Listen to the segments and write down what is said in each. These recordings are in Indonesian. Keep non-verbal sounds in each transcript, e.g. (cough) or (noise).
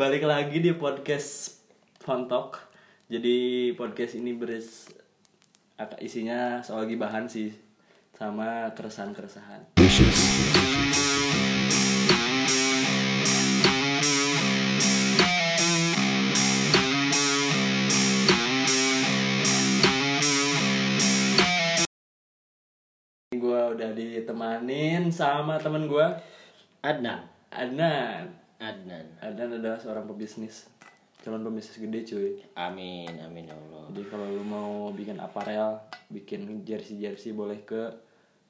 balik lagi di podcast Fontok. Jadi podcast ini beres isinya soal gibahan sih sama keresahan-keresahan. Gue udah ditemanin sama temen gue Adnan Adnan. Adnan Adnan adalah seorang pebisnis, calon pebisnis gede cuy. amin amin ya Allah Jadi kalau lu mau bikin aparel, bikin jersey-jersey boleh ke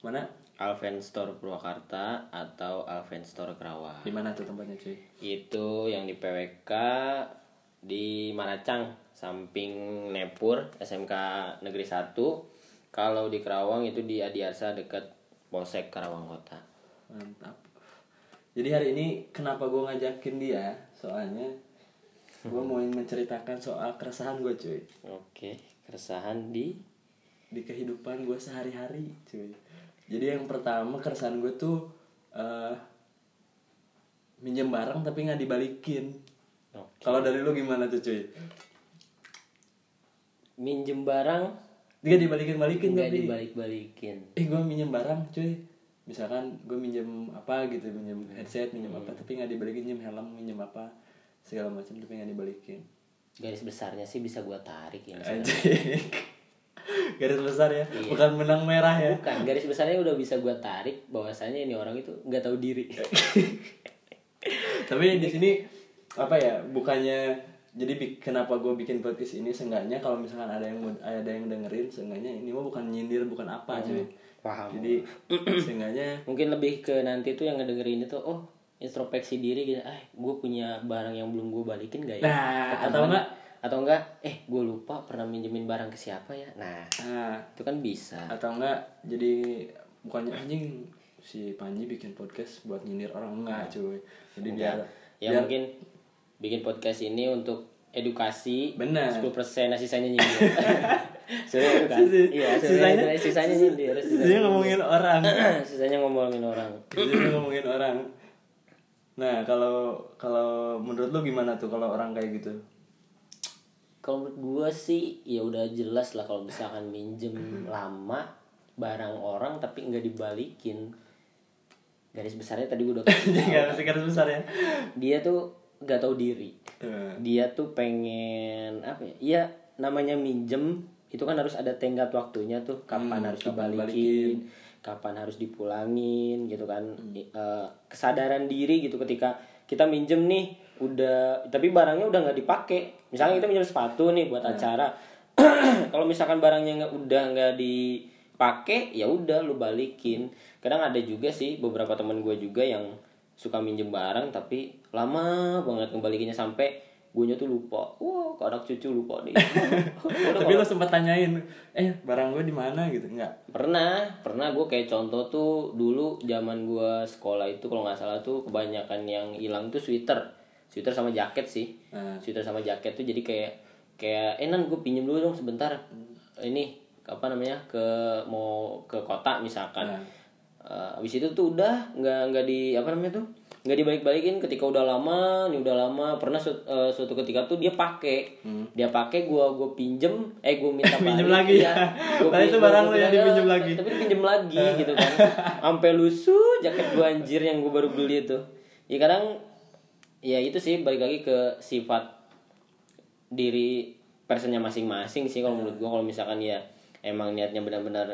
mana? Alven Store Purwakarta atau Alven Store Kerawang Di mana tuh tempatnya cuy? itu yang di PWK di Maracang samping Nepur SMK Negeri 1 kalau di Kerawang itu di Adiarsa dekat Polsek Karawang Kota Mantap. Jadi hari ini kenapa gue ngajakin dia? Soalnya gue mau menceritakan soal keresahan gue cuy oke keresahan di di kehidupan gue sehari-hari cuy. Jadi yang pertama keresahan gue tuh eh minjem barang tapi nggak dibalikin. Kalau dari lu gimana tuh cuy? minjem barang Dia dibalikin balikin nggak tapi dibalik-balikin eh gue minjem barang cuy misalkan gue minjem apa gitu minjem headset minjem apa tapi nggak dibalikin minjem helm minjem apa segala macam tapi nggak dibalikin. Garis besarnya sih bisa gua tarik Anjing. (laughs) garis besar ya? Iya. bukan benang merah ya? Bukan, garis besarnya udah bisa gua tarik bahwasanya ini orang itu nggak tahu diri. (laughs) tapi di sini apa ya bukannya jadi kenapa gue bikin podcast ini seenggaknya kalau misalkan ada yang ada yang dengerin seenggaknya ini mah bukan nyindir bukan apa cuy Paham. jadi (clears throat) seenggaknya Mungkin lebih ke nanti tuh yang ngedengerin itu oh introspeksi diri gitu. Ah, gue punya barang yang belum gue balikin gak ya? Nah, atau enggak? Atau enggak? Eh, gue lupa pernah minjemin barang ke siapa ya? Nah, nah itu kan bisa. atau enggak jadi bukannya anjing si Panji bikin podcast buat nyindir orang enggak cuy jadi biar Ya biar mungkin bikin podcast ini untuk edukasi Benar. 10% nah (laughs) sisanya nyindir. Sisanya kan? Iya, sisanya- sisanya sisanya nyindir. dia ngomongin orang (clears throat) sisanya ngomongin orang. (clears throat) dia ngomongin orang nah kalau kalau menurut lu gimana tuh kalau orang kayak gitu Kalau menurut gue sih ya udah jelas lah kalau misalkan minjem lama barang orang tapi nggak dibalikin garis besarnya tadi gue udah (laughs) kasih garis besar ya dia tuh nggak tahu diri. Eh, dia tuh pengen apa ya Iya namanya minjem itu kan harus ada tenggat waktunya tuh. Kapan Hmm, harus kapan dibalikin kapan harus dipulangin gitu kan. I- eh, kesadaran diri gitu ketika kita minjem nih udah tapi barangnya udah nggak dipakai. Misalnya kita minjem sepatu nih buat acara. (clears throat) Kalau misalkan barangnya nggak udah nggak dipakai ya udah lu balikin. Kadang ada juga sih beberapa teman gue juga yang suka minjem barang tapi lama banget ngembalikinnya sampai gue tuh lupa. Wah ke anak cucu lupa nih (laughs) tapi lu sempat tanyain eh barang gue di mana? gitu. Nggak? Pernah pernah gue kayak contoh tuh dulu zaman gue sekolah itu kalau nggak salah tuh kebanyakan yang hilang tuh sweater. Sweater sama jaket sih. Nah. sweater sama jaket tuh jadi kayak kayak eh nan gue pinjem dulu dong sebentar. Ini apa namanya ke mau ke kota misalkan. Nah. Eh, abis itu tuh udah nggak nggak di apa namanya tuh nggak dibalik-balikin ketika udah lama nih udah lama. Pernah su- eh, suatu ketika tuh dia pakai dia pakai gua gua pinjem eh gua minta Hmm. (laughs) Pinjem balik, lagi. Ya. Gua itu barang lu yang dipinjem "Eh, lagi." tapi dipinjem lagi (laughs) gitu kan. Sampai lusuh jaket gua anjir yang gua baru beli itu. Ya kadang ya itu sih balik lagi ke sifat diri personnya masing-masing sih kalau menurut gua. Kalau misalkan ya emang niatnya benar-benar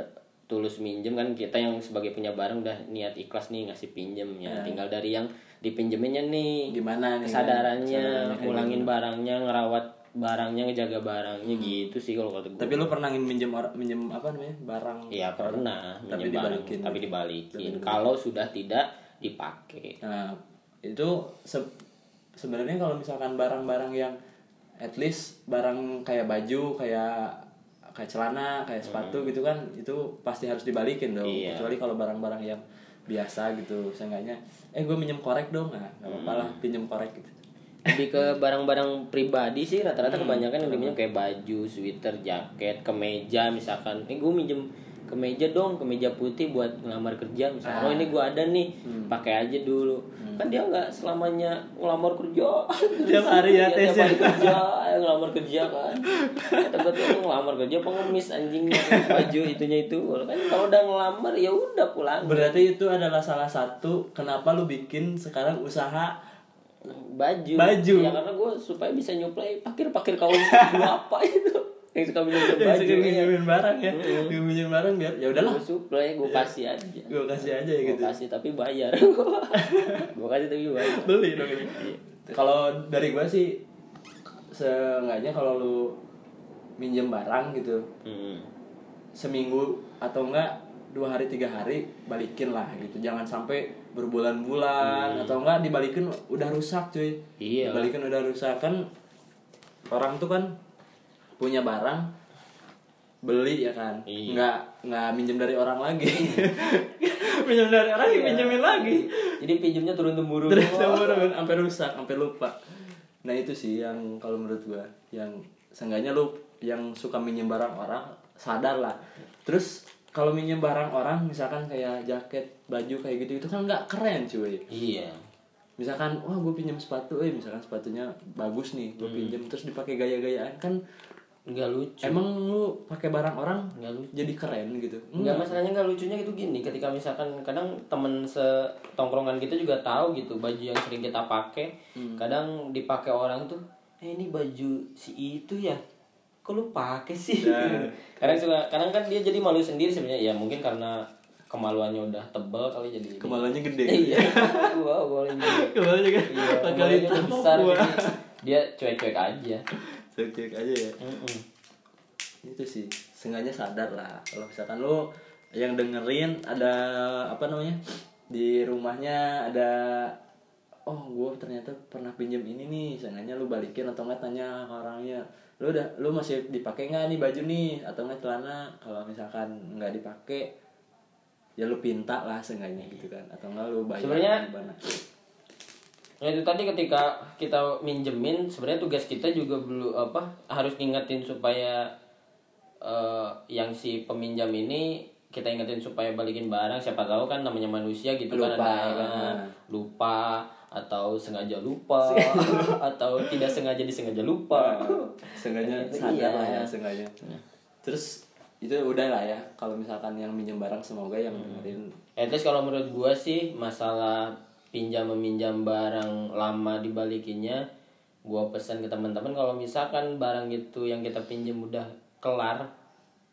tulus minjem kan kita yang sebagai punya barang udah niat ikhlas nih ngasih pinjem ya. Tinggal dari yang dipinjeminnya nih gimana nih kan? kesadarannya kayak ngulangin barangnya ngerawat barangnya ngejaga barangnya Hmm. gitu sih kalau kata gue tapi lu pernah minjem minjem apa namanya barang? Iya pernah Tapi minjem barang, dibalikin. tapi dibalikin. Kalau sudah tidak dipakai. Nah, itu se- sebenarnya kalau misalkan barang-barang yang at least barang kayak baju, kayak kayak celana, kayak sepatu gitu kan, itu pasti harus dibalikin dong. Iya. Kecuali kalau barang-barang yang biasa gitu, seenggaknya eh gue minjem korek dong. Nah, nggak apa-apa lah pinjem korek gitu. lebih ke barang-barang pribadi sih rata-rata kebanyakan yang diminjem kayak baju, sweater, jaket, kemeja misalkan. Eh gue minjem kemeja dong kemeja putih buat ngelamar kerja misalnya oh ini gua ada nih pakai aja dulu. Kan dia nggak selamanya ngelamar kerja. (laughs) Tiap hari ya Iya, tes ya. kerja ngelamar kerja kan. Kata tuh ngelamar kerja pengemis anjingnya baju itunya itu? Kan kalau udah ngelamar ya udah pulang. Berarti itu adalah salah satu kenapa lu bikin sekarang usaha baju. Baju. ya karena gue supaya bisa nyuplai pakir-pakir kaum (laughs) apa itu yang suka minjem yang baju suka ya. minjemin barang ya. Minjemin barang biar ya udahlah. gue suplai gue kasih aja Gue kasih aja ya gue gitu. kasih tapi bayar (laughs) gue kasih tapi bayar Beli dong ini. Kalau dari gua sih seenggaknya kalau lu minjem barang gitu Hmm. seminggu atau enggak dua hari tiga hari balikin lah gitu jangan sampai berbulan-bulan atau enggak dibalikin udah rusak cuy Iya. dibalikin udah rusak kan orang tuh kan punya barang beli ya kan? Iya. nggak nggak minjem dari orang lagi. (laughs) Minjem dari orang pinjemin lagi. Jadi pinjamnya turun temurun turun sampai rusak sampai lupa. Nah itu sih yang kalau menurut gua yang seenggaknya lu yang suka minjem barang orang sadar lah. Terus kalau minjem barang orang misalkan kayak jaket baju kayak gitu itu kan nggak keren cuy. Iya. Misalkan wah gue pinjam sepatu. Eh misalkan sepatunya bagus nih gue pinjam terus dipakai gaya-gayaan. Kan nggak lucu. Emang lu pakai barang orang nggak lucu. jadi keren gitu? Enggak masalahnya nggak lucunya gitu gini ketika misalkan kadang temen setongkrongan kita juga tahu gitu baju yang sering kita pakai kadang dipakai orang tuh eh ini baju si itu ya? Kok lu pakai sih? Kadang suka kadang kan dia jadi malu sendiri sebenarnya. Ya mungkin karena kemaluannya udah tebel kali jadi kemaluannya gede iya. (laughs) wow boleh kemaluannya kan iya kali kemaluannya besar jadi dia cuek-cuek aja cek aja ya. Mm-mm. itu sih sengaja sadar lah. Kalau misalkan lu yang dengerin ada apa namanya di rumahnya ada oh gue ternyata pernah pinjam ini nih. Sengaja lu balikin atau nggak tanya ke orangnya. Lu udah lu masih dipakai nggak nih baju nih? Atau nggak celana. Kalau misalkan nggak dipakai ya lu pinta lah sengaja gitu kan. Atau nggak lu bayar Sebenarnya- Ya itu tadi ketika kita minjemin sebenarnya tugas kita juga belum apa harus ngingetin supaya eh, yang si peminjam ini kita ingetin supaya balikin barang. Siapa tahu kan namanya manusia gitu kan Lupa. ada yang lupa atau (laughs) sengaja lupa atau tidak sengaja disengaja lupa. Sengaja Itu sadar iya. lah ya sengaja. Terus itu udah lah ya kalau misalkan yang minjem barang semoga yang dengerin. At least kalau menurut gua sih masalah pinjam meminjam barang lama dibalikinnya gua pesan ke teman-teman kalau misalkan barang itu yang kita pinjam udah kelar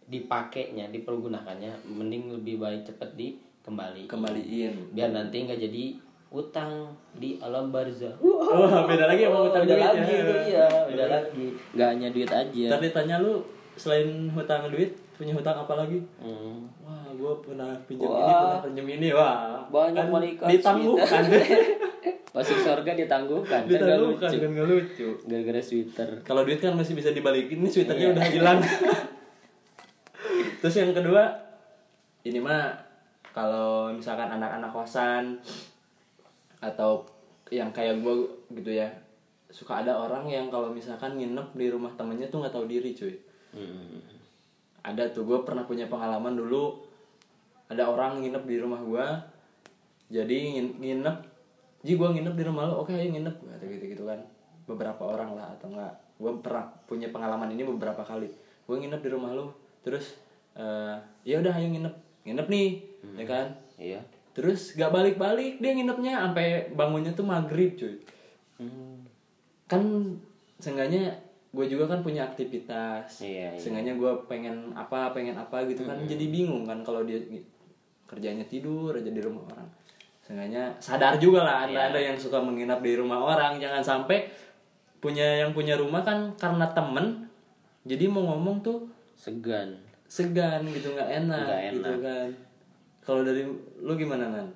dipakainya dipergunakannya mending lebih baik cepet dikembali kembaliin. Biar nanti nggak jadi utang di alam barzah. Wah beda lagi sama utang beda duit lagi ya. iya beda lagi. Nggak hanya duit aja. Ntar ditanya lu selain hutang duit punya hutang apa lagi? Hmm. wah gue pernah pinjam Wah. ini pernah pinjam ini wah. Banyak kan malaikat ditangguhkan. (laughs) masuk surga ditangguhkan kan ditangguhkan lucu. kan nggak lucu. Gara-gara sweater kalau duit kan masih bisa dibalikin ini sweaternya Iya. udah hilang. (laughs) Terus yang kedua ini mah kalau misalkan anak-anak kosan atau yang kayak gue gitu ya suka ada orang yang kalau misalkan nginep di rumah temennya tuh nggak tahu diri cuy. Hmm. ada tuh gue pernah punya pengalaman dulu ada orang nginep di rumah gue jadi ngin- nginep. Ji gue nginep di rumah lo. Oke ayo nginep. Kata gitu gitu kan. Beberapa orang lah atau enggak. Gue pernah punya pengalaman ini beberapa kali. Gue nginep di rumah lo. Terus eh ya udah ayo nginep. Nginep nih ya kan? iya. Terus gak balik balik dia nginepnya sampai bangunnya tuh maghrib cuy. Hmm. kan seenggaknya gue juga kan punya aktivitas. Iya, iya. seenggaknya gue pengen apa pengen apa gitu kan. Jadi bingung kan kalau dia kerjanya tidur aja di rumah orang. Seenggaknya sadar juga lah ada ada yang suka menginap di rumah orang. Jangan sampai punya yang punya rumah kan karena temen jadi mau ngomong tuh segan. segan gitu nggak enak, gitu enak. kan. Kalau dari lu gimana nan?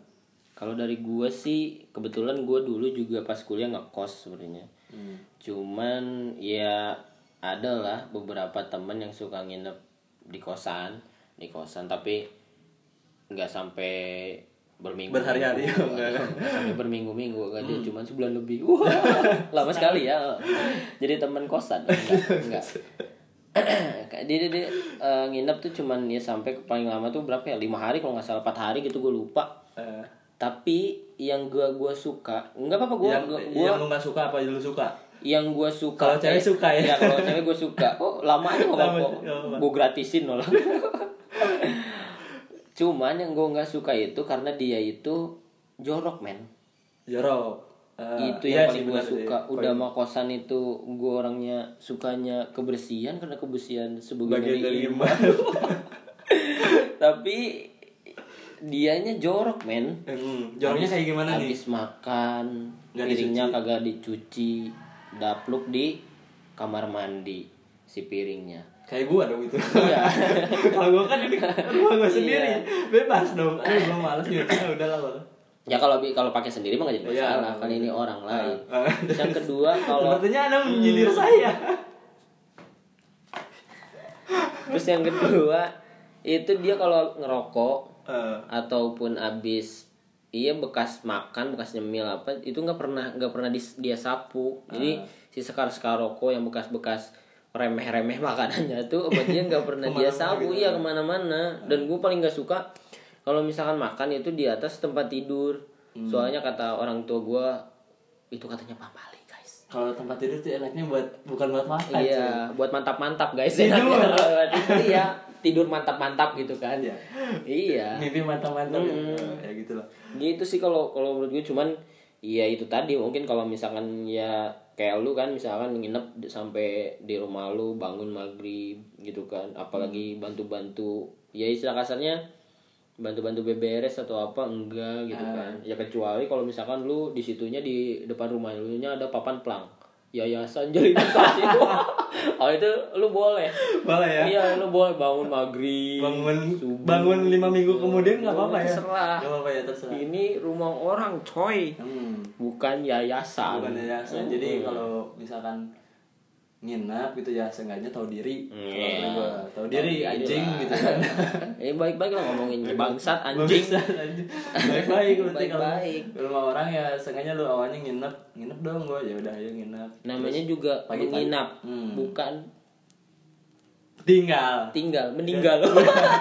Kalau dari gue sih kebetulan gue dulu juga pas kuliah nggak kos sebenarnya. Hmm. cuman ya ada lah beberapa temen yang suka nginep di kosan di kosan. Tapi nggak sampai berminggu Berhari-hari, enggak. nggak sampai berminggu-minggu kan (laughs) dia cuma sebulan lebih. Wah (laughs) lama sekali ya. Jadi teman kosan enggak enggak (clears throat) dia dia, dia eh, nginep tuh cuman ya sampai paling lama tuh berapa ya? Lima hari kalau nggak salah empat hari gitu gue lupa. Eh, tapi yang gua gua suka nggak apa-apa gua yang, gua, yang gua lu nggak suka apa lu suka? Yang gua suka Kalau cewek suka ya? kalau cewek gua suka. Oh lama aja nggak (laughs) apa-apa. nggak apa-apa. gua gratisin malah cuman yang gua nggak suka itu karena dia itu jorok men. Jorok. Eh, itu iya yang sih, paling gue benar sih. suka. Udah mau kosan itu gue orangnya sukanya kebersihan karena kebersihan sebagian bagian dari dari iman. (laughs) tapi dianya jorok men. Hmm, joroknya kayak gimana nih? habis makan Nggak piringnya kagak dicuci dapluk di kamar mandi si piringnya kayak gua dong itu. Iya. (laughs) kalau gua kan ini rumah gua sendiri. Iya. bebas dong. Aduh gua males ya udahlah Bang. ya kalau kalau pakai sendiri mah gak jadi Iya. masalah. Kan ini orang lain. Ah. Terus yang kedua (laughs) kalau sepertinya anda menyindir saya. Terus yang kedua itu dia kalau ngerokok Eh, ataupun abis iya bekas makan bekas nyemil apa itu nggak pernah nggak pernah dia sapu. Jadi si sekar sekar rokok yang bekas bekas remeh remeh makanannya tuh buat dia nggak pernah dia sapu gitu iya ya. ke mana-mana. Dan gue paling nggak suka kalau misalkan makan itu di atas tempat tidur. Hmm. soalnya kata orang tua gue itu katanya pamali guys. Kalau tempat tidur tuh enaknya buat bukan buat makan iya buat mantap mantap guys. Tidur. (laughs) Tidur iya tidur mantap mantap gitu kan. Iya. iya. Mimpi mantap-mantap Hmm. ya gitu lah. Gitu sih kalau kalau menurut gue cuman ya itu tadi. Mungkin kalau misalkan ya kayak lu kan misalkan nginep sampai di rumah lu bangun maghrib gitu kan. Apalagi bantu-bantu ya istilah kasarnya bantu-bantu beberes atau apa enggak gitu kan. Ya kecuali kalau misalkan lu di situnya di depan rumah lu nya ada papan plang yayasan jadi kasih (laughs) oh itu lu boleh. Boleh ya? Iya lu boleh bangun maghrib bangun subuh. bangun lima minggu kemudian nggak apa-apa ya? Terserah. nggak apa-apa ya terserah. Ini rumah orang coy. Hmm. Bukan yayasan. Bukan yayasan. Hmm. jadi kalau misalkan nginap gitu ya seenggaknya tahu diri. Hmm, kalau kata gua tahu diri Tahu anjing lah. gitu kan. (laughs) Eh baik-baik lah ngomongin bangsat anjing. Baik-baik kalau Baik-baik. rumah orang ya seenggaknya lu awalnya nginep nginep dong gua. Ya udah ayo nginep. Namanya juga pagi-pagi. menginap Hmm. bukan tinggal. Tinggal meninggal.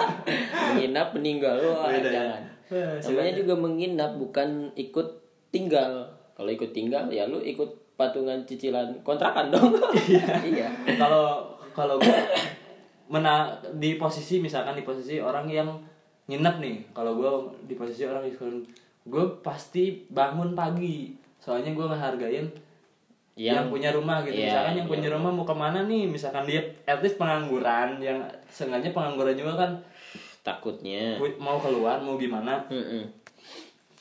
(laughs) Menginap meninggal. Beda ya? jangan. Eh, namanya juga menginap bukan ikut tinggal. Kalau ikut tinggal ya lu ikut patungan cicilan kontrakan dong. (laughs) Iya. Kalau kalau gua mena di posisi misalkan di posisi orang yang nginep nih. Kalau gua di posisi orang yang gue pasti bangun pagi. Soalnya gua ngehargain yang, Yang- punya rumah gitu. Iya, misalkan yang iya. punya rumah mau ke mana nih? Misalkan dia at least pengangguran yang sengaja pengangguran juga kan. Takutnya. Mau keluar mau gimana. Mm-mm.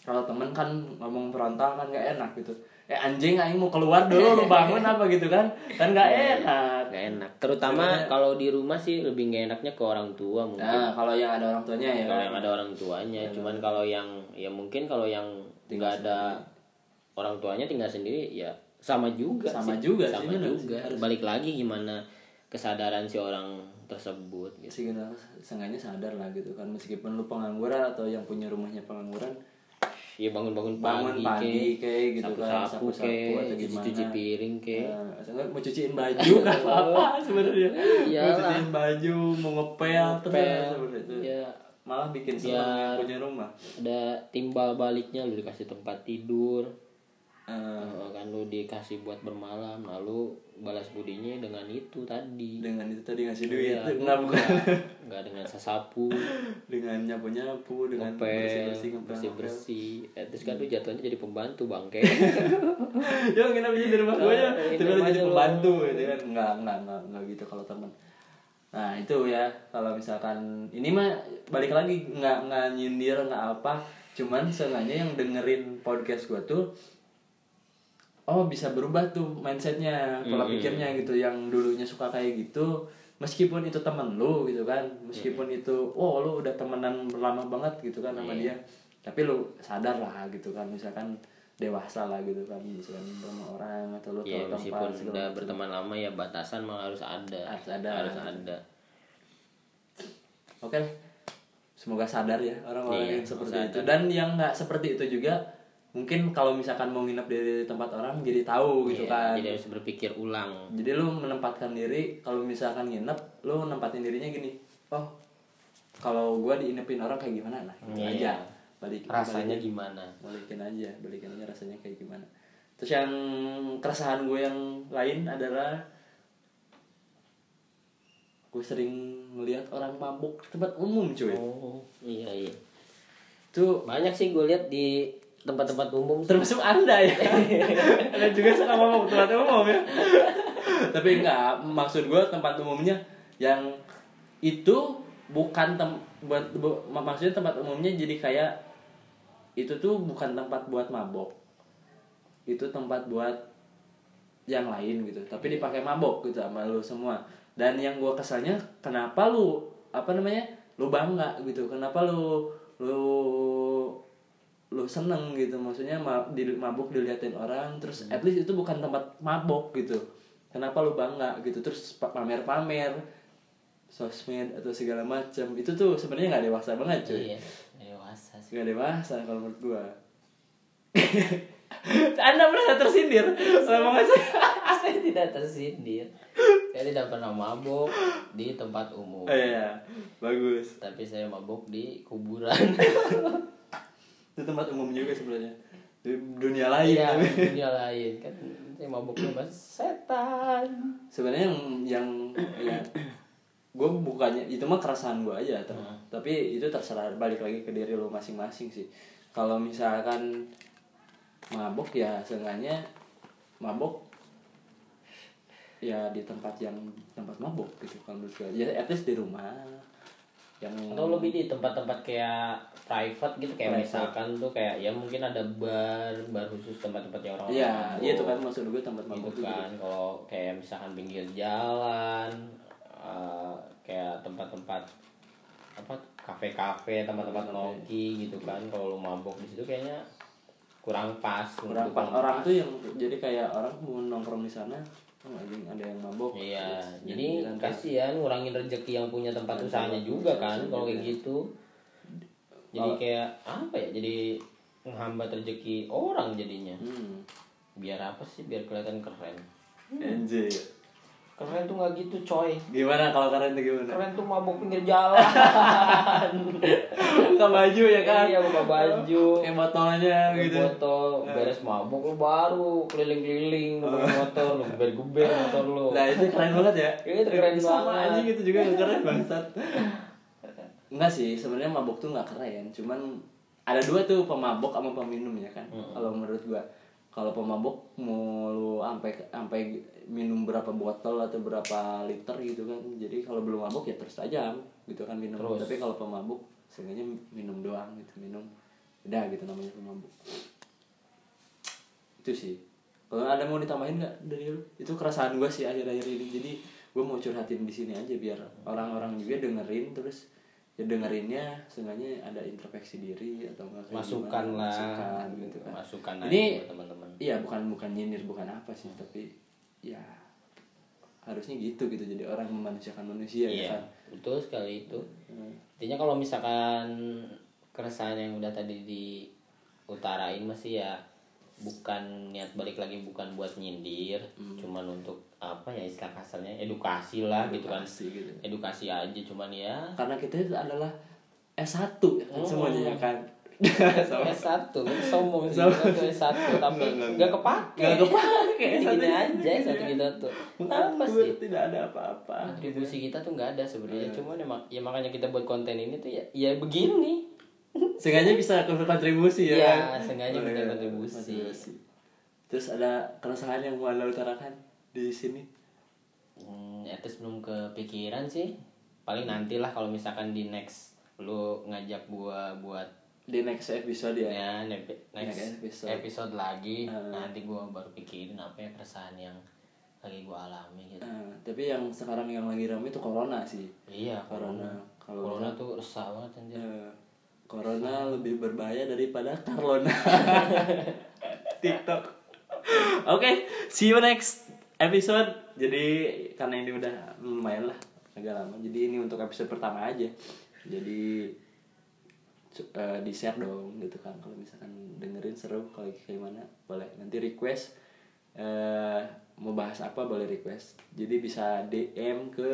Kalau temen kan ngomong frontal kan gak enak gitu. Eh anjing aing mau keluar dulu lu bangun apa gitu kan? Kan gak enak. Gak enak. Terutama kalau di rumah sih lebih gak enaknya ke orang tua mungkin. Nah kalau yang ada orang tuanya ya. Kalau kan? yang ada orang tuanya. Cuman kalau yang ya mungkin kalau yang nggak ada orang tuanya tinggal sendiri ya sama juga Sama sih. juga sih, sama bener juga. sih, harus. balik lagi gimana kesadaran si orang tersebut gitu. Sih seenggaknya sadar lah gitu kan. Meskipun lu pengangguran atau yang punya rumahnya pengangguran ya bangun-bangun bangun pagi, pagi kek, kayak gitu kan sapu-sapu kek, atau gimana cuci-cuci piring kek. Nah, mau cuciin baju kan apa sebenarnya mau Iyalah. cuciin baju mau ngepel Ngepel. itu Ya. malah bikin seneng Biar- yang punya rumah ada timbal baliknya lu dikasih tempat tidur Eh, eh, kan lu dikasih buat bermalam lalu balas budinya dengan itu tadi. Dengan itu tadi ngasih duit. (laughs) Itu nggak bukan. nggak dengan sesapu dengan nyapu nyapu dengan bersih ngepel bersih bersih bersih eh, terus kan lu jatuhnya jadi pembantu bangke. (laughs) Ya nginep aja di rumah gue ya? terus jadi pembantu gitu kan? Nggak nggak nggak nggak gitu kalau teman nah itu ya kalau misalkan ini mah balik lagi nggak nggak nyindir nggak apa. Cuman seenggaknya yang dengerin podcast gue tuh oh bisa berubah tuh mindsetnya pola Hmm. pikirnya gitu yang dulunya suka kayak gitu meskipun itu temen lu gitu kan meskipun Hmm. itu oh lu udah temenan lama banget gitu kan sama Iya. dia tapi lu sadar lah gitu kan misalkan dewasa lah gitu kan misalkan sama orang atau lu ya tahu meskipun tempat udah macam. berteman lama ya batasan malah harus ada Harus ada. harus ada oke semoga sadar ya orang-orang Iya, yang seperti sadar. itu dan yang nggak seperti itu juga mungkin kalau misalkan mau nginep di tempat orang jadi tahu gitu Iya, kan. jadi harus berpikir ulang. Jadi lu menempatkan diri kalau misalkan nginep lu nempatin dirinya gini oh kalau gua diinepin orang kayak gimana? Nah gitu Iya. aja. Balik rasanya balikin, gimana? Balikin aja balikin aja rasanya kayak gimana. Terus yang keresahan gue yang lain adalah gue sering melihat orang mabuk di tempat umum cuy. Oh iya iya. Itu banyak sih gue lihat di tempat-tempat umum termasuk anda ya? (laughs) Anda juga suka di tempat umum ya? Tapi enggak maksud gue tempat umumnya yang itu bukan tem buat bu- maksudnya tempat umumnya jadi kayak itu tuh bukan tempat buat mabok. Itu tempat buat yang lain gitu tapi dipakai mabok gitu sama lu semua. Dan yang gua kesalnya kenapa lu apa namanya lu bangga gitu? Kenapa lu lu seneng gitu. Maksudnya mabuk diliatin orang terus at least itu bukan tempat mabok gitu. Kenapa lu bangga gitu? Terus pa- pamer-pamer sosmed atau segala macam itu tuh sebenarnya nggak dewasa banget cuy. Iya dewasa sih. Nggak dewasa kalau menurut gua. (laughs) Anda merasa tersindir? Sama saya (laughs) saya tidak tersindir. Saya tidak pernah mabuk di tempat umum. Oh, iya. Bagus. Tapi saya mabuk di kuburan (laughs) itu tempat umum juga sebenarnya. Di dunia lain iya tapi. dunia lain kan. Saya mabuknya mas setan. Sebenarnya yang yang ya gue bukannya itu mah keresahan gue aja ter- Hmm. tapi itu terserah balik lagi ke diri lo masing-masing sih. Kalau misalkan mabok ya seenggaknya mabok ya di tempat yang tempat mabok gitu kalau menurut gue ya at least di rumah yang atau lebih di tempat-tempat kayak private gitu kayak Private. misalkan tuh kayak ya mungkin ada bar bar khusus tempat-tempatnya orang Iya, iya itu kan maksud gue tempat mabok gitu tuh kan kalau kayak misalkan pinggir jalan eh, kayak tempat-tempat apa kafe-kafe tempat-tempat nongki gitu kan kalau lu mabok di situ kayaknya kurang pas kurang pas. Orang tuh yang jadi kayak orang mau nongkrong di sana anjing ada yang mabok. Iya jadi kasihan ngurangin rezeki yang punya tempat usahanya usaha juga kan kalau kayak gitu. Jadi kayak apa ya jadi menghambat rezeki orang jadinya. Hmm. biar apa sih? Biar kelihatan keren. Anjir. Keren tuh nggak gitu coy Gimana kalau kalian tuh gimana? keren tuh mabuk pinggir jalan Buka baju ya kan? iya buka baju Kayak botolnya gitu. foto beres mabuk lu baru keliling-keliling lu pakai motor lu guber-guber motor lu Nah itu keren banget ya. Itu keren Sama banget. anjing itu juga nggak keren bangsat. Enggak sih, sebenarnya mabok tuh nggak keren. Cuman ada dua tuh pemabok sama peminum ya kan. Kalau menurut gua, kalau pemabok mau lu sampai sampai minum berapa botol atau berapa liter gitu kan. Jadi kalau belum mabok ya terus aja gitu kan minum. Terus. Tapi kalau pemabok seenggaknya minum doang gitu, minum. Udah gitu namanya pemabok. Itu sih. Kalau ada mau ditambahin nggak dari lu? Itu keresahan gua sih akhir-akhir ini. Jadi gue mau curhatin di sini aja biar orang-orang juga dengerin terus ya dengerinnya seenggaknya ada introspeksi diri atau enggak masukan lah masukan gitu kan. masukan Ini- teman-teman. iya bukan bukan nyindir bukan apa sih tapi ya harusnya gitu gitu. Jadi orang memanusiakan manusia ya iya kan? betul sekali itu. Hmm. intinya kalau misalkan keresahan yang udah tadi diutarain masih ya bukan niat balik lagi bukan buat nyindir Hmm. cuman untuk apa ya istilah kasarnya edukasi lah gitu kan. Edukasi gitu. edukasi aja cuman ya. Karena kita itu adalah S1 ya kan Oh. semuanya ya kan? (laughs) S1 kan sombong sih Sombong. kita tuh S1 tapi Enggak, enggak, nggak kepake. Nggak kepake, Gini S1 aja S1 kita tuh. Apa sih? tidak ada apa-apa. Kontribusi kita tuh nggak ada Iya. sebenarnya cuman ya, mak- ya makanya kita buat konten ini tuh ya ya begini Seenggaknya (laughs) bisa berkontribusi ya Iya, kan? seenggaknya Oh, bisa iya, kontribusi. Terus ada keresahan yang mau anda utarakan di sini? hmm, at least belum kepikiran sih paling nantilah kalau misalkan di next lu ngajak gua buat Di next episode ya? ya next, next episode. episode. lagi Hmm. nanti gua baru pikirin apa ya keresahan yang lagi gua alami gitu Nah, tapi yang sekarang yang lagi ramai itu corona sih. iya Corona. corona Kalau corona tuh resah banget anjir Eh, corona lebih berbahaya daripada Carlona. (laughs) (laughs) TikTok. Oke, see you next episode. Jadi karena ini udah lumayan lah agak lama. Jadi ini untuk episode pertama aja. Jadi cu- eh, di share dong gitu kan. Kalau misalkan dengerin seru kalau kayak gimana boleh. Nanti request eh mau bahas apa boleh request. Jadi bisa DM ke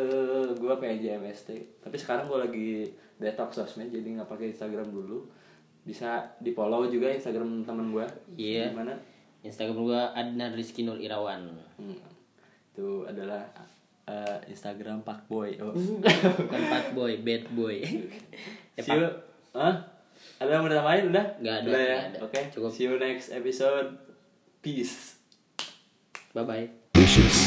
gua PJMST tapi sekarang gua lagi detox sosmed jadi nggak pakai Instagram dulu. Bisa di follow juga Instagram teman gua. Iya. gimana? Instagram gua Adnan Rizky Nur Irawan. Hmm, itu adalah eh, Instagram Pak Boy. Oh. (laughs) bukan bad boy bad boy (laughs) Ya, See you. Hah? Ada yang mau ditambahin udah? Nggak ada, Udah ya. ada. Oke. Cukup. See you next episode. Peace. bye bye.